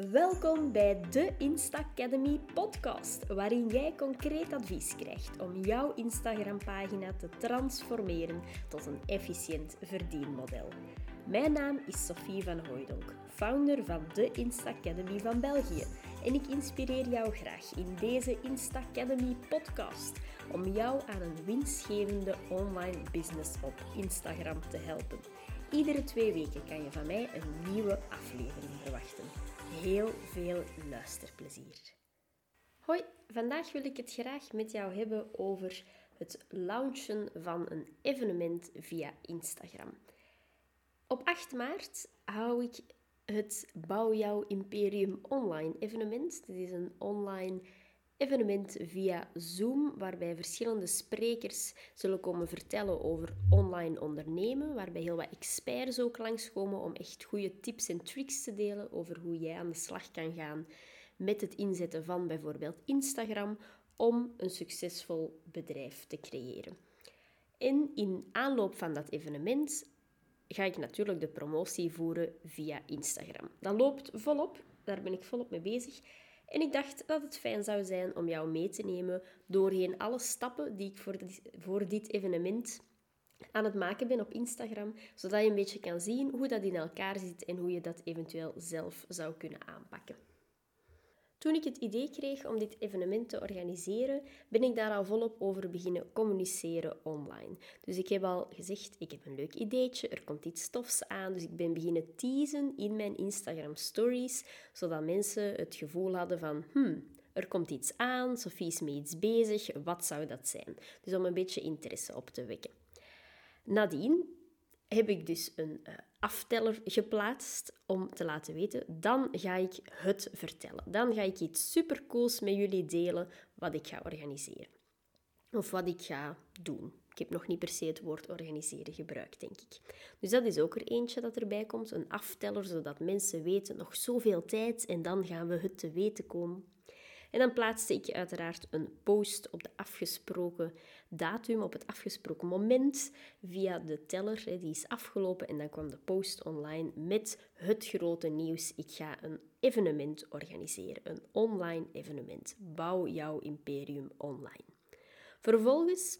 Welkom bij de Insta Academy podcast, waarin jij concreet advies krijgt om jouw Instagram-pagina te transformeren tot een efficiënt verdienmodel. Mijn naam is Sophie van Hooydonk, founder van de Insta Academy van België. En ik inspireer jou graag in deze Insta Academy podcast om jou aan een winstgevende online business op Instagram te helpen. Iedere twee weken kan je van mij een nieuwe aflevering verwachten heel veel luisterplezier. Hoi, vandaag wil ik het graag met jou hebben over het launchen van een evenement via Instagram. Op 8 maart hou ik het Bouw jouw Imperium online evenement. Dit is een online via Zoom, waarbij verschillende sprekers zullen komen vertellen over online ondernemen, waarbij heel wat experts ook langskomen om echt goede tips en tricks te delen over hoe jij aan de slag kan gaan met het inzetten van bijvoorbeeld Instagram om een succesvol bedrijf te creëren. En in aanloop van dat evenement ga ik natuurlijk de promotie voeren via Instagram. Dat loopt volop, daar ben ik volop mee bezig. En ik dacht dat het fijn zou zijn om jou mee te nemen doorheen alle stappen die ik voor dit, voor dit evenement aan het maken ben op Instagram, zodat je een beetje kan zien hoe dat in elkaar zit en hoe je dat eventueel zelf zou kunnen aanpakken. Toen ik het idee kreeg om dit evenement te organiseren, ben ik daar al volop over beginnen communiceren online. Dus ik heb al gezegd, ik heb een leuk ideetje, er komt iets stofs aan. Dus ik ben beginnen teasen in mijn Instagram stories, zodat mensen het gevoel hadden van, hmm, er komt iets aan, Sophie is mee iets bezig, wat zou dat zijn? Dus om een beetje interesse op te wekken. Nadien heb ik dus een uh, afteller geplaatst om te laten weten, dan ga ik het vertellen. Dan ga ik iets supercools met jullie delen wat ik ga organiseren. Of wat ik ga doen. Ik heb nog niet per se het woord organiseren gebruikt, denk ik. Dus dat is ook er eentje dat erbij komt. Een afteller, zodat mensen weten nog zoveel tijd en dan gaan we het te weten komen. En dan plaatste ik uiteraard een post op de afgesproken datum, op het afgesproken moment, via de teller. Die is afgelopen en dan kwam de post online met het grote nieuws. Ik ga een evenement organiseren, een online evenement. Bouw jouw imperium online. Vervolgens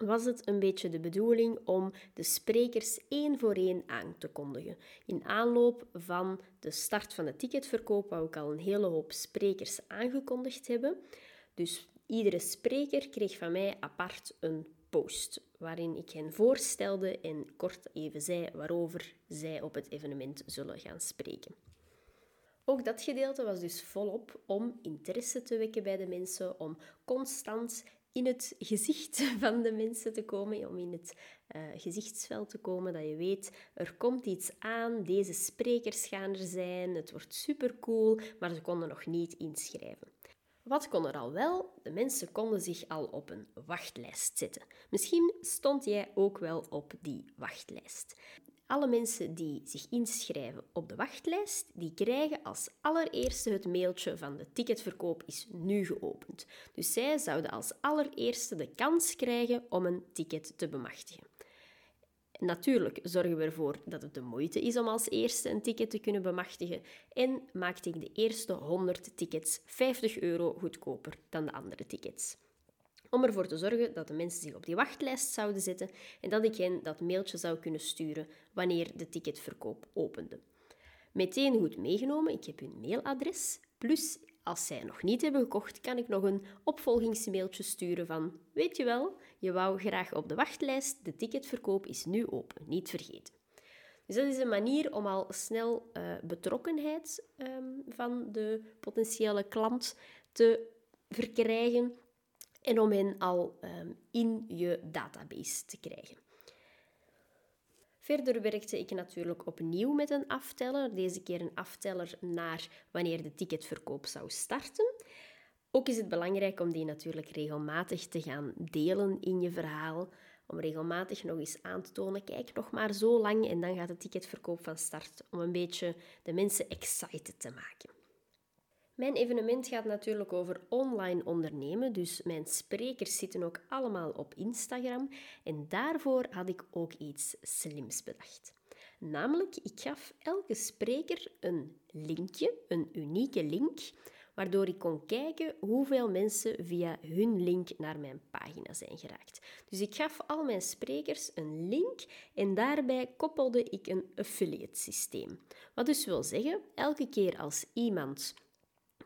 was het een beetje de bedoeling om de sprekers één voor één aan te kondigen. In aanloop van de start van de ticketverkoop wou ik al een hele hoop sprekers aangekondigd hebben. Dus iedere spreker kreeg van mij apart een post, waarin ik hen voorstelde en kort even zei waarover zij op het evenement zullen gaan spreken. Ook dat gedeelte was dus volop om interesse te wekken bij de mensen, om constant in het gezicht van de mensen te komen, om in het uh, gezichtsveld te komen, dat je weet, er komt iets aan, deze sprekers gaan er zijn, het wordt super cool, maar ze konden nog niet inschrijven. Wat kon er al wel? De mensen konden zich al op een wachtlijst zetten. Misschien stond jij ook wel op die wachtlijst. Alle mensen die zich inschrijven op de wachtlijst, die krijgen als allereerste het mailtje van de ticketverkoop is nu geopend. Dus zij zouden als allereerste de kans krijgen om een ticket te bemachtigen. Natuurlijk zorgen we ervoor dat het de moeite is om als eerste een ticket te kunnen bemachtigen en maakte ik de eerste 100 tickets 50 euro goedkoper dan de andere tickets om ervoor te zorgen dat de mensen zich op die wachtlijst zouden zetten en dat ik hen dat mailtje zou kunnen sturen wanneer de ticketverkoop opende. Meteen goed meegenomen, ik heb hun mailadres, plus als zij nog niet hebben gekocht, kan ik nog een opvolgingsmailtje sturen van weet je wel, je wou graag op de wachtlijst, de ticketverkoop is nu open, niet vergeten. Dus dat is een manier om al snel uh, betrokkenheid um, van de potentiële klant te verkrijgen en om hen al um, in je database te krijgen. Verder werkte ik natuurlijk opnieuw met een afteller, deze keer een afteller naar wanneer de ticketverkoop zou starten. Ook is het belangrijk om die natuurlijk regelmatig te gaan delen in je verhaal, om regelmatig nog eens aan te tonen, kijk, nog maar zo lang en dan gaat de ticketverkoop van start, om een beetje de mensen excited te maken. Mijn evenement gaat natuurlijk over online ondernemen, dus mijn sprekers zitten ook allemaal op Instagram en daarvoor had ik ook iets slims bedacht. Namelijk, ik gaf elke spreker een linkje, een unieke link, waardoor ik kon kijken hoeveel mensen via hun link naar mijn pagina zijn geraakt. Dus ik gaf al mijn sprekers een link en daarbij koppelde ik een affiliate systeem. Wat dus wil zeggen, elke keer als iemand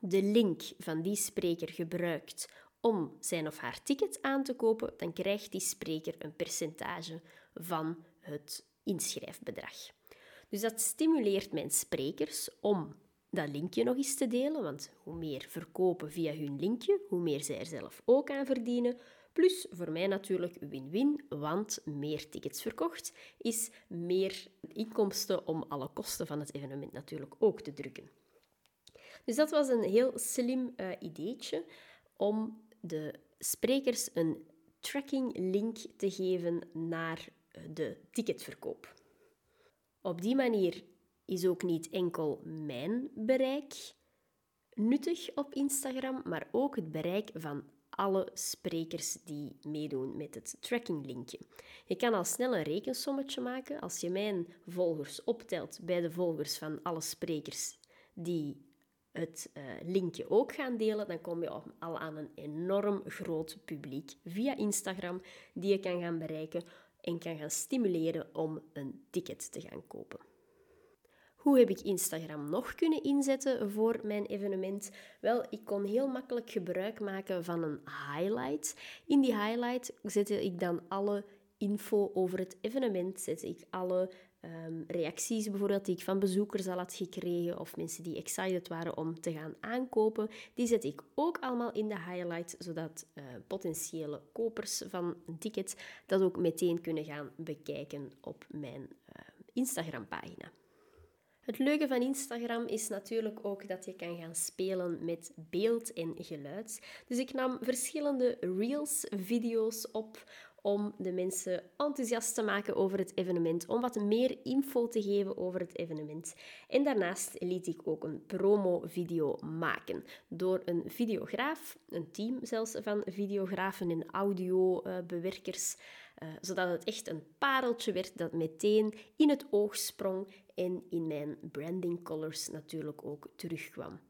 de link van die spreker gebruikt om zijn of haar ticket aan te kopen, dan krijgt die spreker een percentage van het inschrijfbedrag. Dus dat stimuleert mijn sprekers om dat linkje nog eens te delen, want hoe meer verkopen via hun linkje, hoe meer zij er zelf ook aan verdienen. Plus voor mij natuurlijk win-win, want meer tickets verkocht is meer inkomsten om alle kosten van het evenement natuurlijk ook te drukken. Dus dat was een heel slim uh, ideetje om de sprekers een tracking link te geven naar de ticketverkoop. Op die manier is ook niet enkel mijn bereik nuttig op Instagram, maar ook het bereik van alle sprekers die meedoen met het tracking linkje. Je kan al snel een rekensommetje maken als je mijn volgers optelt bij de volgers van alle sprekers die het uh, linkje ook gaan delen, dan kom je al aan een enorm groot publiek via Instagram die je kan gaan bereiken en kan gaan stimuleren om een ticket te gaan kopen. Hoe heb ik Instagram nog kunnen inzetten voor mijn evenement? Wel, ik kon heel makkelijk gebruik maken van een highlight. In die highlight zette ik dan alle info over het evenement, zette ik alle Ehm, reacties bijvoorbeeld die ik van bezoekers al had gekregen of mensen die excited waren om te gaan aankopen, die zet ik ook allemaal in de highlight, zodat uh, potentiële kopers van een ticket dat ook meteen kunnen gaan bekijken op mijn uh, Instagram-pagina. Het leuke van Instagram is natuurlijk ook dat je kan gaan spelen met beeld en geluid. Dus ik nam verschillende reels, video's op om de mensen enthousiast te maken over het evenement, om wat meer info te geven over het evenement. En daarnaast liet ik ook een promo-video maken door een videograaf, een team zelfs van videografen en audiobewerkers, uh, zodat het echt een pareltje werd dat meteen in het oog sprong en in mijn branding colors natuurlijk ook terugkwam.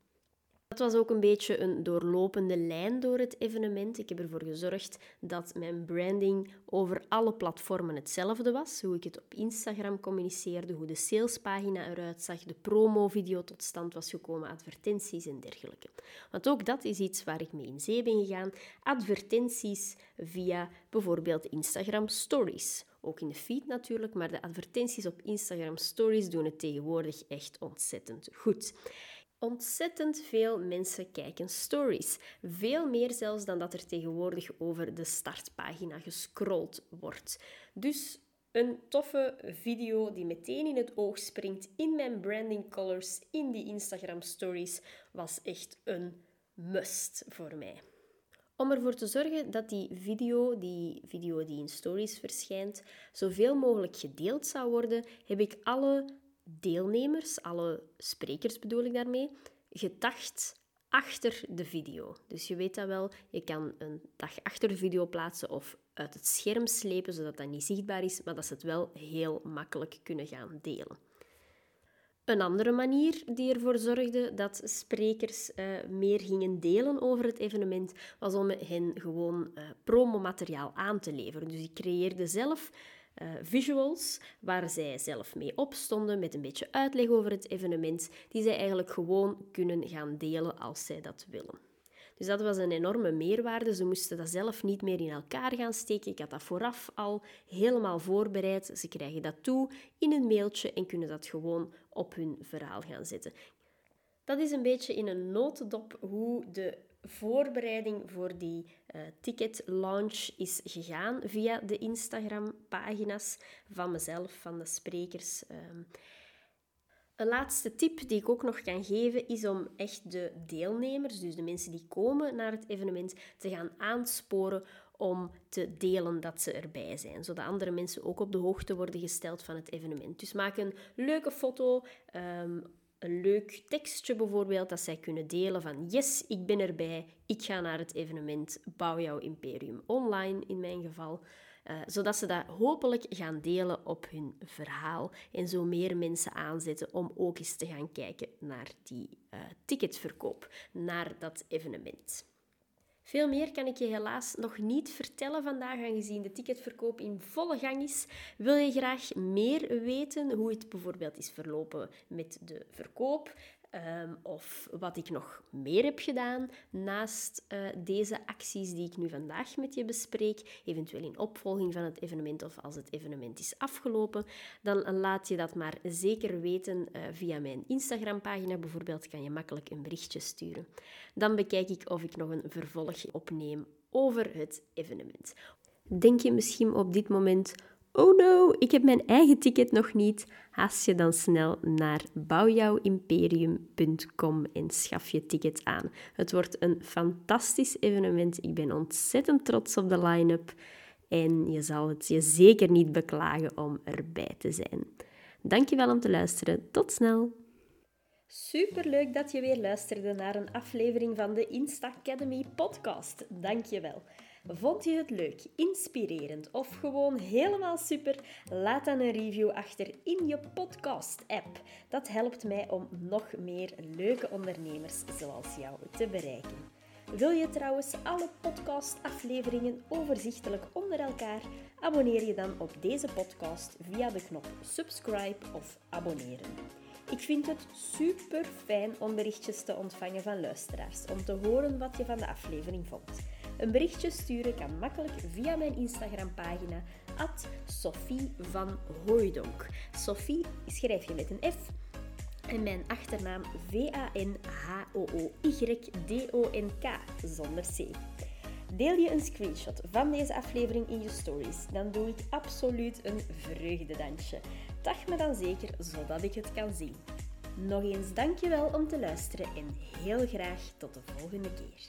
Dat was ook een beetje een doorlopende lijn door het evenement. Ik heb ervoor gezorgd dat mijn branding over alle platformen hetzelfde was. Hoe ik het op Instagram communiceerde, hoe de salespagina eruit zag, de promo-video tot stand was gekomen, advertenties en dergelijke. Want ook dat is iets waar ik mee in zee ben gegaan. Advertenties via bijvoorbeeld Instagram Stories. Ook in de feed natuurlijk, maar de advertenties op Instagram Stories doen het tegenwoordig echt ontzettend goed. Ontzettend veel mensen kijken stories. Veel meer zelfs dan dat er tegenwoordig over de startpagina gescrolld wordt. Dus een toffe video die meteen in het oog springt in mijn branding colors in die Instagram stories was echt een must voor mij. Om ervoor te zorgen dat die video, die video die in stories verschijnt, zoveel mogelijk gedeeld zou worden, heb ik alle deelnemers, alle sprekers bedoel ik daarmee, gedacht achter de video. Dus je weet dat wel, je kan een dag achter de video plaatsen of uit het scherm slepen, zodat dat niet zichtbaar is, maar dat ze het wel heel makkelijk kunnen gaan delen. Een andere manier die ervoor zorgde dat sprekers uh, meer gingen delen over het evenement, was om hen gewoon uh, promomateriaal aan te leveren. Dus ik creëerde zelf uh, visuals waar zij zelf mee opstonden met een beetje uitleg over het evenement, die zij eigenlijk gewoon kunnen gaan delen als zij dat willen. Dus dat was een enorme meerwaarde. Ze moesten dat zelf niet meer in elkaar gaan steken. Ik had dat vooraf al helemaal voorbereid. Ze krijgen dat toe in een mailtje en kunnen dat gewoon op hun verhaal gaan zetten. Dat is een beetje in een notendop hoe de voorbereiding voor die uh, ticket launch is gegaan via de Instagram-pagina's van mezelf, van de sprekers. Ehm. Een laatste tip die ik ook nog kan geven is om echt de deelnemers, dus de mensen die komen naar het evenement, te gaan aansporen om te delen dat ze erbij zijn, zodat andere mensen ook op de hoogte worden gesteld van het evenement. Dus maak een leuke foto. Um, een leuk tekstje bijvoorbeeld dat zij kunnen delen van yes, ik ben erbij, ik ga naar het evenement Bouw jouw imperium online in mijn geval. Uh, zodat ze dat hopelijk gaan delen op hun verhaal en zo meer mensen aanzetten om ook eens te gaan kijken naar die uh, ticketverkoop, naar dat evenement. Veel meer kan ik je helaas nog niet vertellen vandaag, aangezien de ticketverkoop in volle gang is. Wil je graag meer weten hoe het bijvoorbeeld is verlopen met de verkoop? Ehm, of wat ik nog meer heb gedaan naast uh, deze acties die ik nu vandaag met je bespreek, eventueel in opvolging van het evenement of als het evenement is afgelopen, dan laat je dat maar zeker weten uh, via mijn Instagram-pagina. Bijvoorbeeld kan je makkelijk een berichtje sturen. Dan bekijk ik of ik nog een vervolg opneem over het evenement. Denk je misschien op dit moment Oh no, ik heb mijn eigen ticket nog niet. Haast je dan snel naar bouwjouwimperium.com en schaf je ticket aan. Het wordt een fantastisch evenement. Ik ben ontzettend trots op de line-up en je zal het je zeker niet beklagen om erbij te zijn. Dankjewel om te luisteren. Tot snel. Superleuk dat je weer luisterde naar een aflevering van de Insta Academy podcast. Dankjewel. Vond je het leuk, inspirerend of gewoon helemaal super? Laat dan een review achter in je podcast-app. Dat helpt mij om nog meer leuke ondernemers zoals jou te bereiken. Wil je trouwens alle podcast-afleveringen overzichtelijk onder elkaar? Abonneer je dan op deze podcast via de knop subscribe of abonneren. Ik vind het super fijn om berichtjes te ontvangen van luisteraars, om te horen wat je van de aflevering vond. Een berichtje sturen kan makkelijk via mijn Instagram-pagina Sophie van Hooidonk. Sophie schrijf je met een F en mijn achternaam V-A-N-H-O-O-Y-D-O-N-K zonder C. Deel je een screenshot van deze aflevering in je stories, dan doe ik absoluut een vreugdedansje. Tag me dan zeker, zodat ik het kan zien. Nog eens dankjewel om te luisteren en heel graag tot de volgende keer.